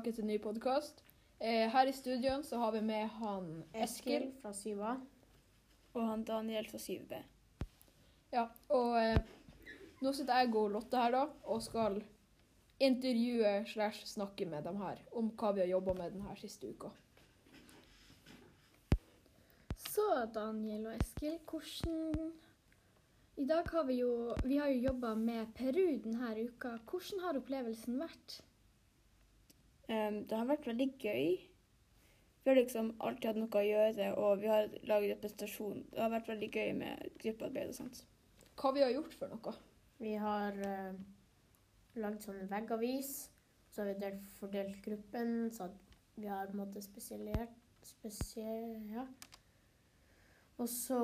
tilbake til en ny podkast. Eh, her i studioen så har vi med han Eskil. fra fra Syva. Og han Daniel fra 7B. Ja, og eh, nå sitter jeg og Lotte her da, og skal intervjue slash snakke med dem her om hva vi har jobba med denne siste uka. Så Daniel og Eskil, hvordan I dag har vi jo Vi har jo jobba med Peru denne uka. Hvordan har opplevelsen vært? Em, det har vært veldig gøy. Vi har liksom alltid hatt noe å gjøre, og vi har laget representasjon. Det har vært veldig gøy med gruppearbeid og sånt. Hva vi har gjort for noe. Vi har uh, lagd sånn veggavis. Så har vi delt, fordelt gruppen, så vi har på en måte spesielt spesie, ja. Og så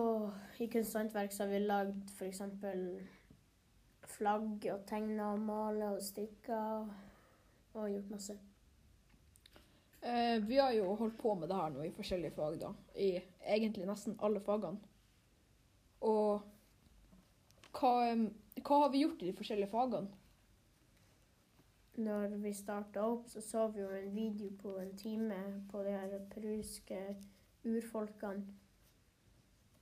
i kunst og håndverk så har vi lagd f.eks. flagg og tegna og male og strikka og gjort masse. Eh, vi har jo holdt på med det her nå i forskjellige fag, da. I egentlig nesten alle fagene. Og hva, hva har vi gjort i de forskjellige fagene? Når vi starta opp, så så vi jo en video på en time på de her peruske urfolkene.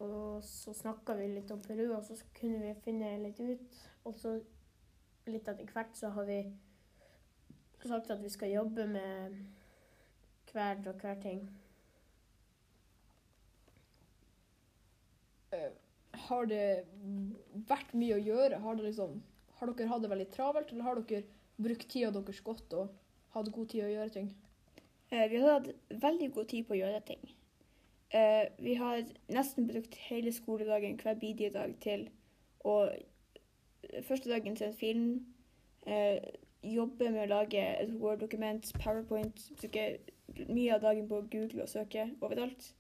Og så snakka vi litt om Peru, og så kunne vi finne litt ut. Og så litt etter hvert så har vi sagt at vi skal jobbe med hver og hver ting. Eh, har det vært mye å gjøre? Har, det liksom, har dere hatt det veldig travelt, eller har dere brukt tida deres godt og hatt god tid å gjøre ting? Eh, vi har hatt veldig god tid på å gjøre ting. Eh, vi har nesten brukt hele skoledagen hver bidige dag til å Første dagen til en film. Eh, jobbe med å lage et Word-dokument, PowerPoint. Bruke mye av dagen på å google og søke overalt.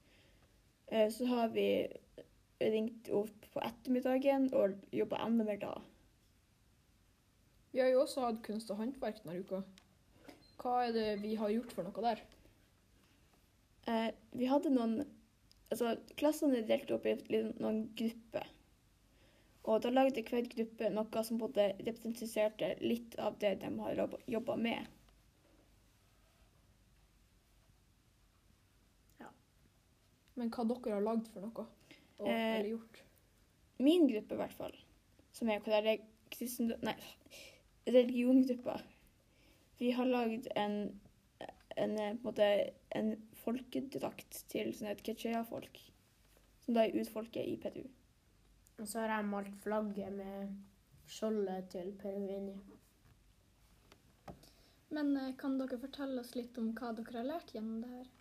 Eh, så har vi ringt opp på ettermiddagen og jobba enda mer da. Vi har jo også hatt kunst og håndverk denne uka. Hva er det vi har gjort for noe der? Eh, vi hadde noen Altså, klassene er delt opp i noen grupper. Og da lagde hver gruppe noe som både representerte litt av det de har jobba med. Men hva dere har lagd for noe? Og, Eh, eller gjort? Min gruppe, i hvert fall, som er kristendom... Nei, religionsgruppa. Vi har lagd en, en, eh, en, en folkedrakt til sånn et Quechua-folk. Som da er utfolket i Peru. Og så har jeg malt flagget med skjoldet til Peruvini. Men eh, kan dere fortelle oss litt om hva dere har lært gjennom det her?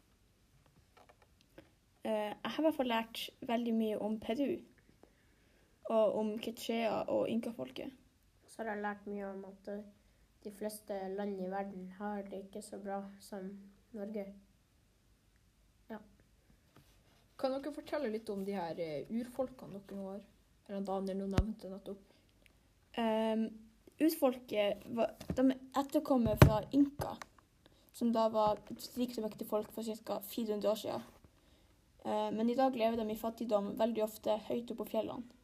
Eh, jeg har i hvert fall lært veldig mye om Peru. Og om Quechua og inkafolket. Så har jeg lært mye om at eh, de fleste land i verden har det ikke så bra som Norge. Kan dere fortelle litt om de her eh, urfolkene dere har? Eller Daniel nå nevnte nettopp. Um, urfolket var, de etterkommer fra inka, som da var et rikt og mektig folk for ca. 400 år siden. Eh, men i dag lever de i fattigdom veldig ofte høyt oppe på fjellene.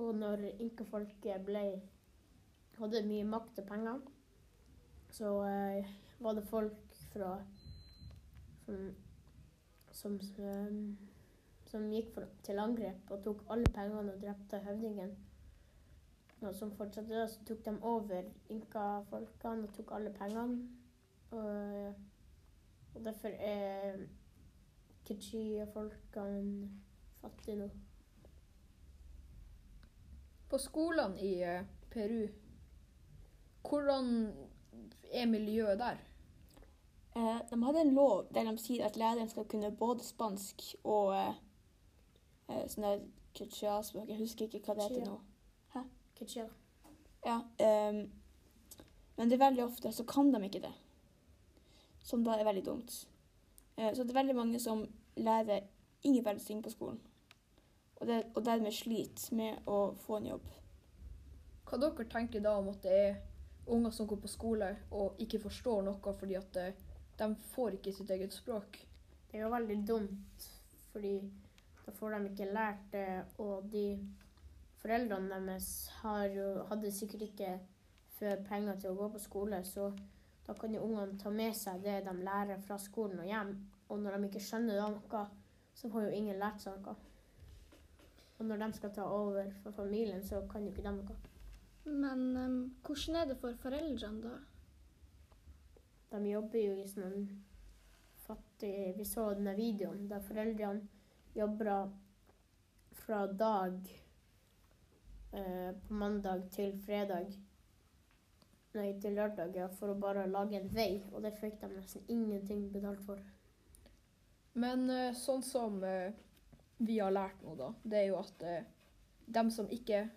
Og når inkafolket ble hadde mye makt og penger, så eh, var det folk fra som som, som, som gikk for, til angrep og tok alle pengene og drepte høvdingen. Og som fortsatte da, så tok de over inkafolkene og tok alle pengene. Og, og derfor er Kichi-folkene fattige nå. På skolene i eh, Peru, hvordan er miljøet der? Eh, de hadde en lov der de sier at læreren skal kunne både spansk og eh, eh, sånn der Quechua-språk. Jeg husker ikke hva det heter nå. Kichi. Ja, eh, men det er veldig ofte så kan de ikke det. Som da er veldig dumt. Eh, så det er veldig mange som lærer ingen verdens ting på skolen. Og, det, og dermed sliter med å få en jobb. Hva dere tenker da om at det er unger som går på skole og ikke forstår noe fordi at eh, de får ikke sitt eget språk? Det er jo veldig dumt, fordi da får de ikke lært det, og de foreldrene deres har jo, hadde sikkert ikke før penger til å gå på skole, så Da kan jo ungene ta med seg det de lærer fra skolen og hjem. Og når de ikke skjønner noe, så får jo ingen lært seg noe. Og når de skal ta over for familien, så kan jo ikke de noe. Men um, hvordan er det for foreldrene, da? De jobber jo i sånn fattig Vi så denne videoen der foreldrene jobber fra dag eh, på mandag til fredag Nei, til lørdag, ja, for å bare lage en vei. Og det fikk de nesten ingenting betalt for. Men eh, sånn som eh, vi har lært nå, da, det er jo at eh, dem som ikke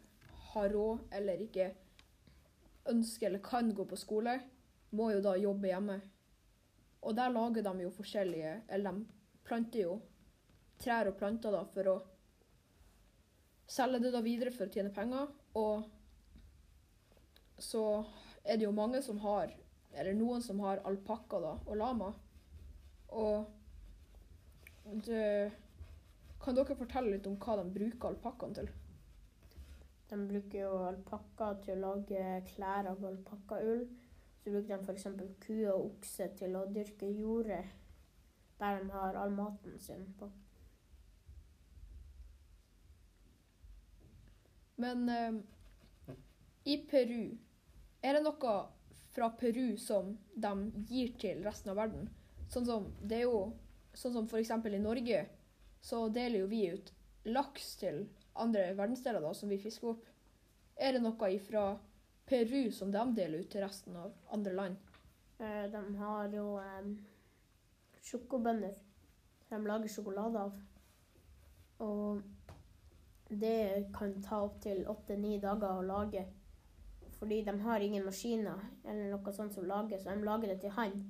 har råd eller ikke ønsker eller kan gå på skole, må jo da jobbe hjemme. Og der lager de jo forskjellige Eller de planter jo trær og planter da for å selge det da videre for å tjene penger. Og så er det jo mange som har Eller noen som har alpakka og lama. Og kan dere fortelle litt om hva de bruker alpakkaen til? De bruker jo alpakka til å lage klær av alpakkaull. Så bruker de f.eks. ku og okse til å dyrke jordet der de har all maten sin på. Men eh, i Peru, er det noe fra Peru som de gir til resten av verden? Sånn som, det er jo, sånn som eksempel i Norge, så deler jo vi ut laks til andre verdensdeler da, som vi fisker opp. Er det noe fra Peru som de deler ut til resten av andre land? Eh, De har jo eh, sjokobønner som de lager sjokolade av. Og det kan ta opptil åtte-ni dager å lage. Fordi de har ingen maskiner eller noe sånt som lager, så de lager det til hånd.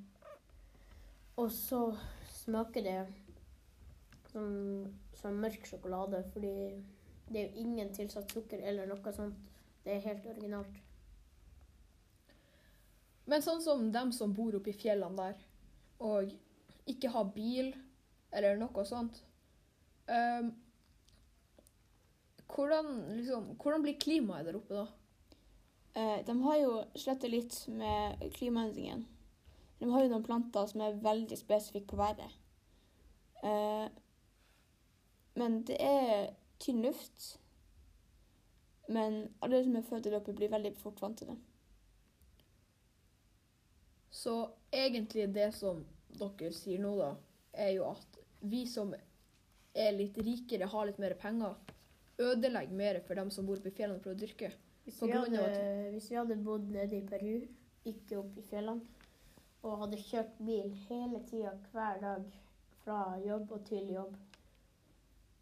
Og så smaker det som, som mørk sjokolade, fordi det er jo ingen tilsatt sukker eller noe sånt. Det er helt originalt. Men sånn som dem som bor oppe i fjellene der, og ikke har bil eller noe sånt um, hvordan, liksom, hvordan blir klimaet der oppe da? Uh, de har jo slettet litt med klimaendringen. De har jo noen planter som er veldig spesifikke på været. Eh, men det er tynn luft. Men alle som er født der oppe, blir veldig fort vant til det. Så egentlig det som dere sier nå, da, er jo at vi som er litt rikere, har litt mer penger, ødelegger mer for dem som bor oppe i fjellene for å dyrke. Hvis vi, hadde, hvis vi hadde bodd nede i Peru, ikke oppe i fjellene, og hadde kjørt bil hele tida hver dag fra jobb og til jobb,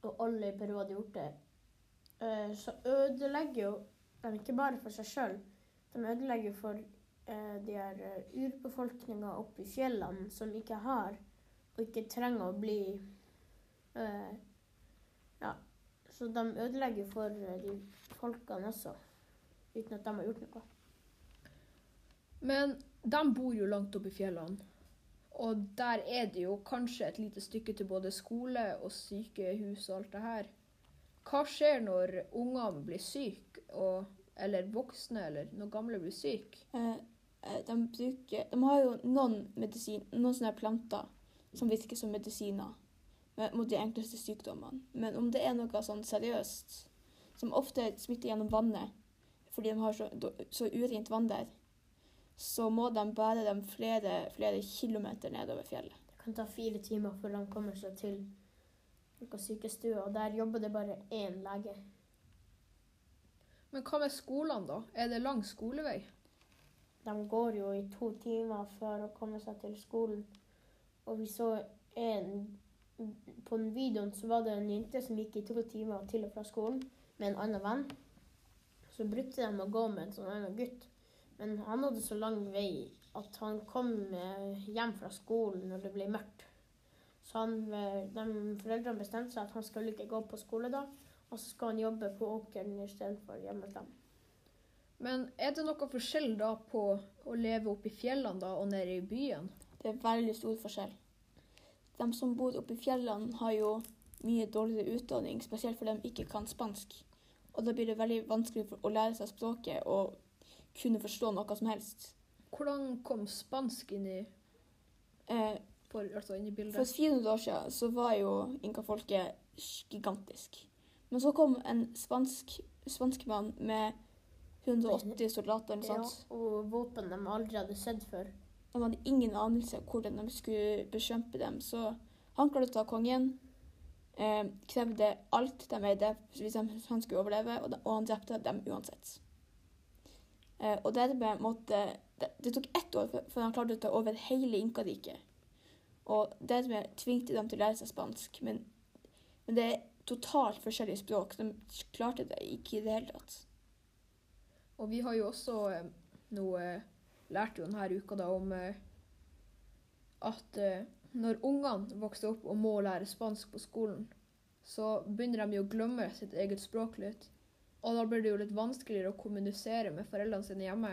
og alle i Peru hadde gjort det, eh, så ødelegger jo de ikke bare for seg sjøl, de ødelegger for eh, de her eh, urbefolkninga oppe i fjellene som ikke har, og ikke trenger å bli Ja. Så de ødelegger for de folkene også uten at de har gjort noe. Men de bor jo langt oppe i fjellene. Og der er det jo kanskje et lite stykke til både skole og sykehus og alt det her. Hva skjer når ungene blir syke, og, eller voksne eller når gamle blir syke? Eh, eh, de, bruker, de har jo noen, medisin, noen sånne planter som virker som medisiner mot de enkleste sykdommene. Men om det er noe sånn seriøst, som ofte smitter gjennom vannet fordi de har så, så urent vann der, så må de bære dem flere, flere kilometer nedover fjellet. Det kan ta fire timer før de kommer seg til sykestua, og der jobber det bare én lege. Men hva med skolene, da? Er det lang skolevei? De går jo i to timer for å komme seg til skolen. Og vi så en På den videoen så var det en jente som gikk i to timer til og fra skolen med en annen venn. Så brukte de å gå med en sånn annen gutt. Men han hadde så lang vei at han kom eh, hjem fra skolen når det ble mørkt. Så han, eh, de foreldrene bestemte seg at han skulle ikke gå på skole da, og så skal han jobbe på åkeren istedenfor hjemme hos dem. Men er det noe forskjell da på å leve oppe i fjellene da og nede i byen? Det er veldig stor forskjell. De som bor oppe i fjellene, har jo mye dårligere utdanning, spesielt fordi de ikke kan spansk. Og da blir det veldig vanskelig for å lære seg språket og kunne forstå noe som helst. hvordan kom spansk inn i, Eh, for, altså inn i bildet? For 400 år siden så var jo inkafolket gigantisk. Men så kom en spansk spanskmann med 180 soldater eller noe sånt. og våpen de aldri hadde sett før. De hadde ingen anelse om hvordan de skulle bekjempe dem. Så han klarte å ta kongen, eh, krevde alt de eide hvis de- han skulle overleve, og, de, og han drepte dem uansett. Eh, og dermed måtte det, tok ett år før- han klarte å ta over hele Inkariket. Og dermed tvingte dem til å lære seg spansk. Men, men det er totalt forskjellige språk. De klarte det ikke i det hele tatt. Og vi har jo også eh, nå eh, lært jo denne uka da om at når ungene vokser opp og må lære spansk på skolen, så begynner de jo å glemme sitt eget språk litt. Og da blir det jo litt vanskeligere å kommunisere med foreldrene sine hjemme.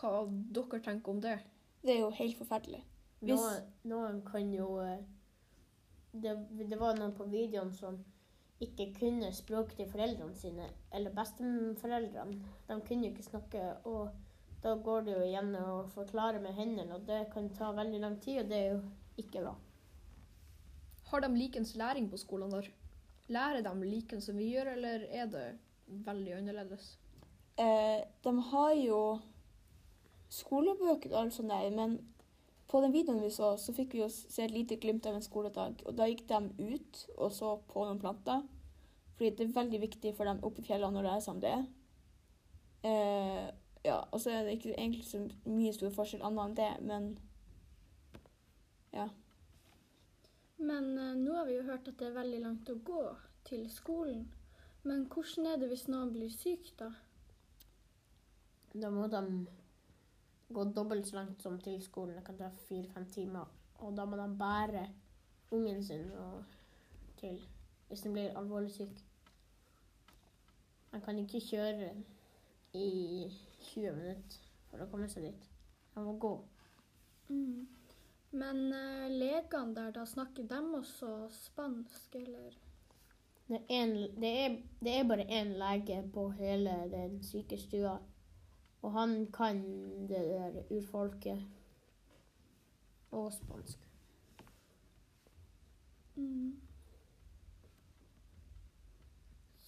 Hva dere tenker om det? Det er jo helt forferdelig. Hvis- Noen, noen kan jo eh, det, det var noen på videoen som ikke kunne språket til foreldrene sine, eller besteforeldrene. De kunne jo ikke snakke, og da går det jo igjen å forklare med hendene, og det kan ta veldig lang tid, og det er jo ikke bra. Har de likens læring på skolen der? Lærer de likens som vi gjør, eller er det veldig annerledes? Eh, de har jo skolebøker og alt sånt der, men på den videoen vi så, så fikk vi jo se et lite glimt av en skoledag. Og da gikk de ut og så på noen planter. Fordi det er veldig viktig for dem oppe i fjellene å lære seg om det. Eh, ja, og så er det ikke egentlig så mye stor forskjell annet enn det, men ja. Men eh, nå har vi jo hørt at det er veldig langt å gå til skolen. Men hvordan er det hvis noen blir syk, da? Da må de gå dobbelt så langt som til skolen. Det kan ta fire-fem timer. Og da må de bære ungen sin til hvis den blir alvorlig syk. Man kan ikke kjøre i 20 minutter for å komme seg dit. Man må gå. Mm. Men uh, legene der, da snakker de også spansk, eller? Det er, en, det er, det er bare én lege på hele den sykestua. Og han kan det der urfolket og spansk. Mm.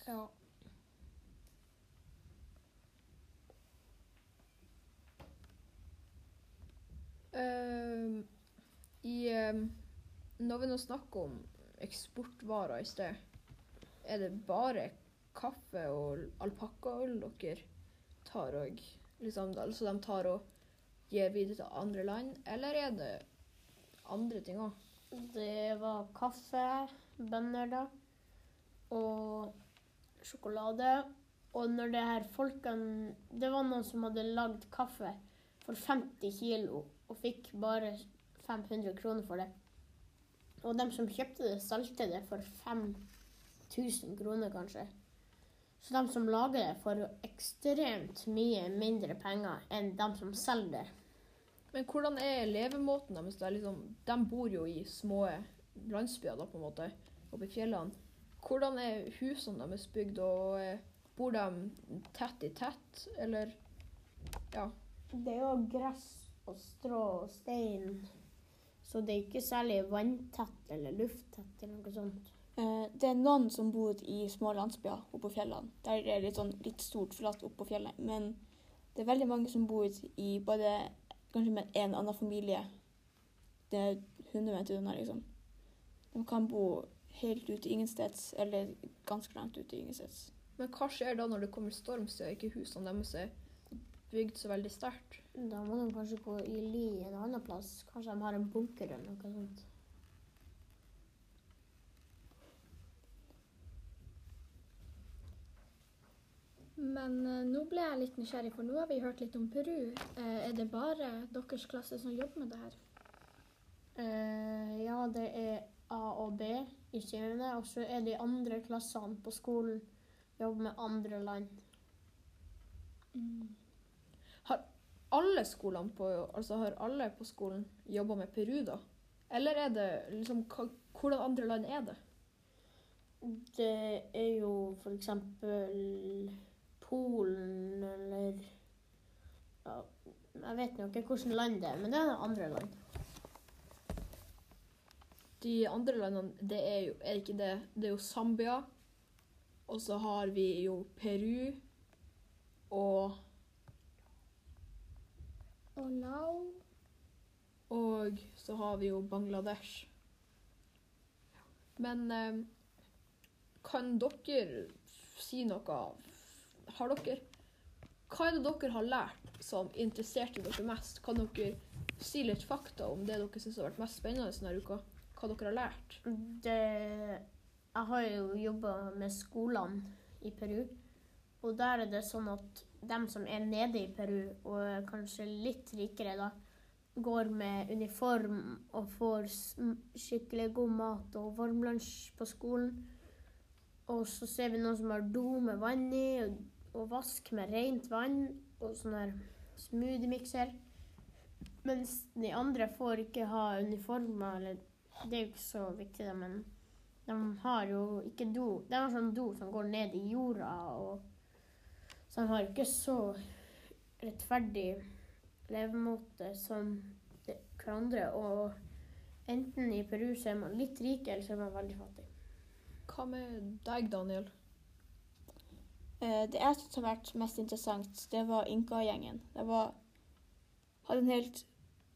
Ja. Uh, i, uh, når vi nå snakker om eksportvarer i sted, er det bare kaffe og alpakkaøl dere tar og liksom, altså de tar og gir videre til andre land, eller er det andre ting òg? Det var kaffe, bønner da, og sjokolade. Og når det her folkene Det var noen som hadde lagd kaffe for 50 kilo og fikk bare 500 kroner for det. Og de som kjøpte det, solgte det for 5000 kroner, kanskje. Så de som lager det, får ekstremt mye mindre penger enn de som selger det. Men hvordan er levemåten deres? Liksom, de bor jo i små landsbyer da, på en måte, oppe i fjellene. Hvordan er husene deres bygd, og eh, bor de tett i tett, eller Ja. Det er jo gress og strå og stein, så det er ikke særlig vanntett eller lufttett eller noe sånt. Eh, det er noen som bor i små landsbyer oppe på fjellene. Der er det litt, sånn, litt stort flatt oppe på fjellet. Men det er veldig mange som bor i bare kanskje med en annen familie. Det er 100 meter unna, liksom. De kan bo helt ute ingensteds, eller ganske langt ute ingensteds. Men hva skjer da når det kommer storm, og ikke husene deres er bygd så veldig sterkt? Da må de kanskje gå i ly en annen plass. Kanskje de har en bunker eller noe sånt. Men eh, nå ble jeg litt nysgjerrig, for nå har vi hørt litt om Peru. Eh, er det bare deres klasse som jobber med det her? Eh, ja, det er A og B i syvende, og så er de andre klassene på skolen jobber med andre land. Alle skolene på, altså Har alle på skolen jobba med Peru, da? Eller er det liksom Hvordan andre land er det? Det er jo for eksempel Polen eller ja, Jeg vet nå ikke hvilket land det er, men det er andre land. De andre landene, det er jo er ikke det. Det er jo Zambia. Og så har vi jo Peru og Og Lao. Og så har vi jo Bangladesh. Men eh, kan dere si noe Har dere Hva er det dere har lært som interesserte dere mest? Kan dere si litt fakta om det dere syns har vært mest spennende denne uka? Hva dere har lært? Det, jeg har jo jobba med skolene i Peru. Og der er det sånn at dem som er nede i Peru, og kanskje litt rikere, da, går med uniform og får skikkelig god mat og varmlunsj på skolen. Og så ser vi noen som har do med vann i, og, og vaske med rent vann, og sånn her smoothie-mikser. Mens de andre får ikke ha uniformer, eller det er jo ikke så viktig, da, men de har jo ikke do. De har sånn do som går ned i jorda, og så de har ikke så rettferdig levemåte som hverandre. Og enten i Peru så er man litt rik, eller så er man veldig fattig. Hva med deg, Daniel? Eh, Det jeg syns har vært mest interessant, det var Inka-gjengen. Det var hadde en helt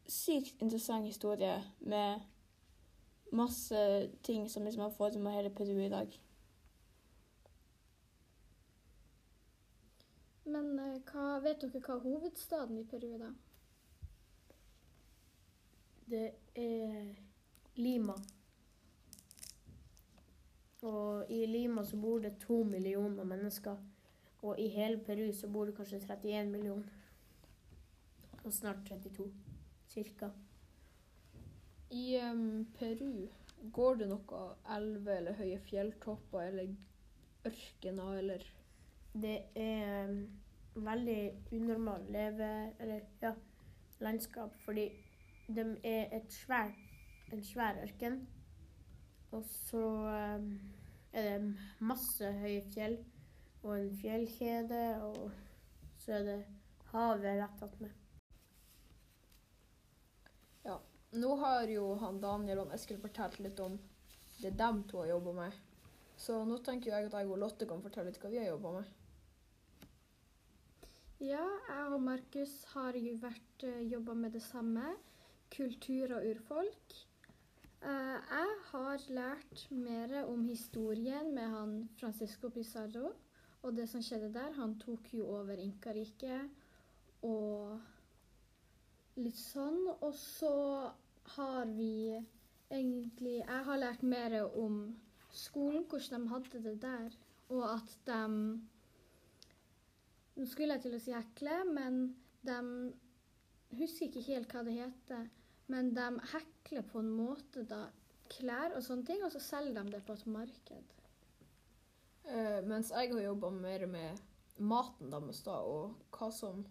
sykt interessant historie med masse ting som liksom har formet hele Peru i dag. Men eh, hva, vet dere hva hovedstaden i Peru er, da? Det er Lima. Og i Lima så bor det to millioner mennesker. Og i hele Peru så bor det kanskje 31 millioner. Og snart 32, cirka. I um, Peru, går det noe elver eller høye fjelltopper eller ørkener eller Det er um, veldig unormal leve... Eller ja, landskap. Fordi de er et svær, en svær ørken. Og så um, er det masse høye fjell og en fjellkjede. Og så er det havet rett attmed. Nå har jo han Daniel og Eskil fortalt litt om det dem to har jobba med. Så nå tenker jeg at jeg og Lotte kan fortelle litt hva vi har jobba med. Ja, jeg og Markus har jo vært uh, jobba med det samme. Kultur og urfolk. Eh, jeg har lært mer om historien med han Francisco Pizarro og det som skjedde der. Han tok jo over Inkariket og litt sånn. Og så har vi egentlig Jeg har lært mer om skolen, hvordan de hadde det der, og at de nå skulle jeg til å si hekle, men de husker ikke helt hva det heter. Men de hekler på en måte da klær og sånne ting, og så selger de det på et marked. Eh, mens jeg har jobba mer med maten deres da, og hva som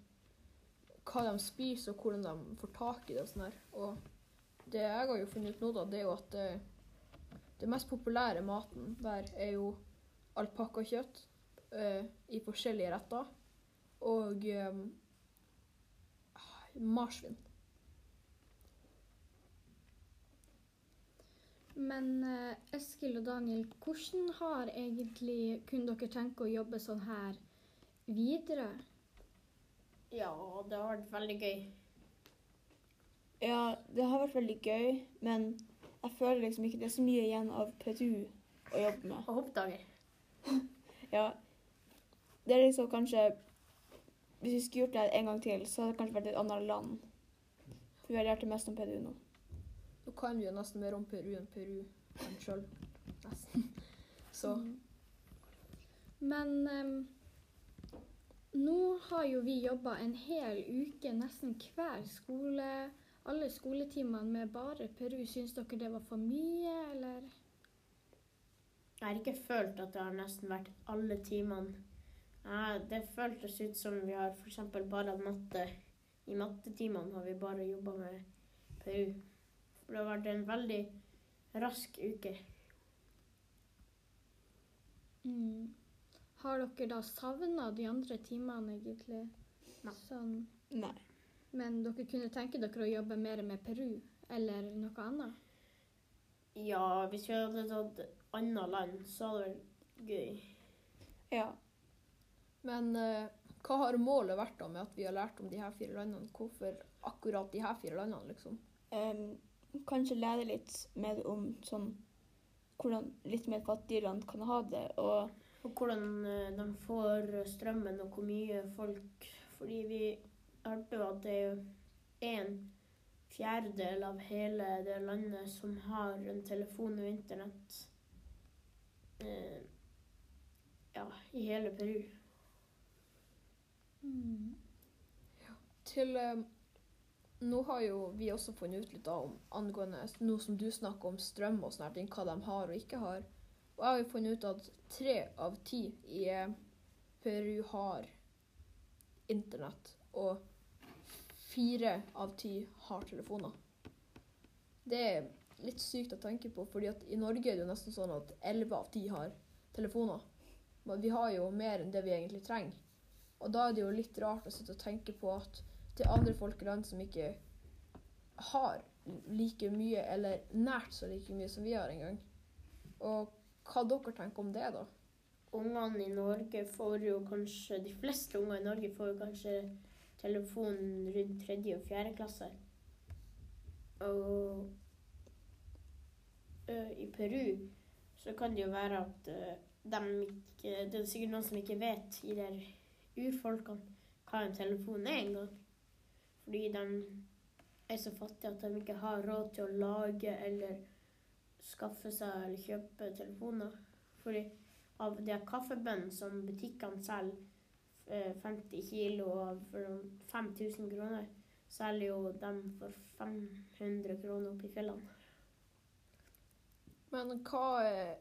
hva de spiser og hvordan de får tak i det. og sånn her. Og det jeg har jo funnet ut nå, da, det er jo at det, det mest populære maten der er jo alpakkakjøtt uh, i forskjellige retter. Og um, marsvin. Men eh, Eskil og Daniel, hvordan har egentlig kunne dere tenke å jobbe sånn her videre? Ja, det har vært veldig gøy. Ja, det har vært veldig gøy, men jeg føler liksom ikke det er så mye igjen av PTU å jobbe med. Og hoppdager. Ja, det er liksom kanskje Hvis vi skulle gjort det en gang til, så hadde det kanskje vært et annet land. For vi har lært det mest om PDU nå. Nå kan vi jo nesten mer om Peru enn Peru enn sjøl. Nesten. Så Men um, nå har jo vi jobba en hel uke, nesten hver skole, alle skoletimene med bare Peru. Syns dere det var for mye, eller? Jeg har ikke følt at det har nesten vært alle timene. Ja, det føltes ut som vi har f.eks. bare hatt matte. I mattetimene har vi bare jobba med Peru. For det har vært en veldig rask uke. Mm. Har dere da savna de andre timene, egentlig? Nei. Sånn Nei. Men dere kunne tenke dere å jobbe mer med Peru eller noe annet? Ja, hvis vi hadde tatt annet land, så hadde det vært gøy. Ja. Men uh, hva har målet vært da med at vi har lært om de her fire landene? Hvorfor akkurat de her fire landene, liksom? Em, kanskje lære litt mer om sånn hvordan litt mer fattige land kan ha det. Og Og hvordan eh, de får strømmen, og hvor mye folk Fordi vi hørte jo at det er jo en fjerdedel av hele det landet som har en telefon og internett. Eh, ja, i hele Peru. Til eh, Nå har jo vi også funnet ut litt da om angående noe som du snakker om strøm og sånne ting, hva de har og ikke har. Og jeg har jo funnet ut at tre av ti i eh, Peru har internett, og fire av ti har telefoner. Det er litt sykt å tenke på, fordi at i Norge er det jo nesten sånn at elleve av ti har telefoner. Men vi har jo mer enn det vi egentlig trenger. Og da er det jo litt rart å sitte og tenke på at er andre folk i land som ikke har like mye, eller nært så like mye som vi har engang. Og hva dere tenker om det, da? Ungene i Norge får jo kanskje De fleste unger i Norge får jo kanskje telefon rundt tredje og fjerde klasse. Og ø, i Peru så kan det jo være at ø, de ikke Det er sikkert noen som ikke vet, i de urfolkene, hva en telefon er engang. Fordi de er så fattige at de ikke har råd til å lage eller skaffe seg eller kjøpe telefoner. Fordi av de kaffebønnene som butikkene selger, eh, 50 kilo av for 5000 kroner, selger jo dem for 500 kroner oppe i fjellene. Men hva er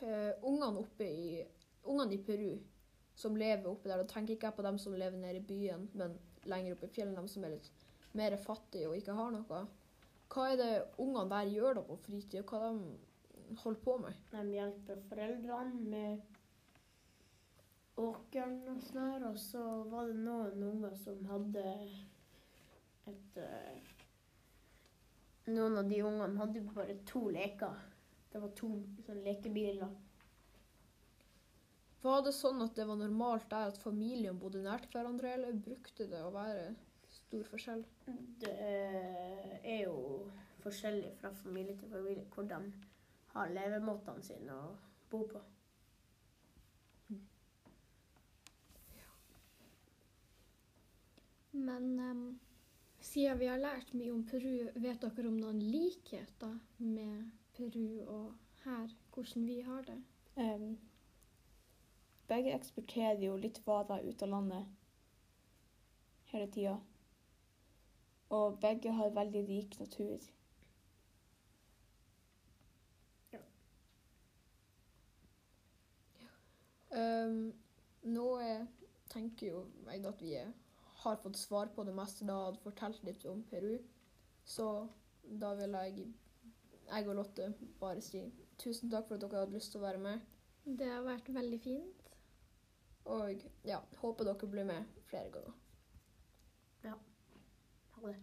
eh, ungene oppe i Ungene i Peru som lever oppe der, da tenker ikke jeg på dem som lever nede i byen, men lenger oppe i fjellene, de som er litt mer fattige og ikke har noe. Hva er det ungene der gjør da på fritid, og hva de holder på med? De hjelper foreldrene med åkeren og sånn her, og så var det noen unger som hadde et eh, Noen av de ungene hadde bare to leker. Det var to sånne lekebiler. Var det sånn at det var normalt der at familien bodde nært hverandre, eller brukte det å være stor forskjell? Det er jo forskjellig fra familie til familie hvordan har levemåtene sine å bo på. Men um, siden vi har lært mye om Peru, vet dere om noen likheter med Peru og her, hvordan vi har det? em, begge eksporterer jo litt varer ut av landet hele tida. Og begge har veldig rik natur. Um, nå er, tenker jo jeg at vi er, har fått svar på det meste da hadde fortalt litt om Peru. Så da vil jeg, jeg og Lotte bare si tusen takk for at dere hadde lyst til å være med. Det har vært veldig fint. Og ja, håper dere blir med flere ganger. Ja. Ha det.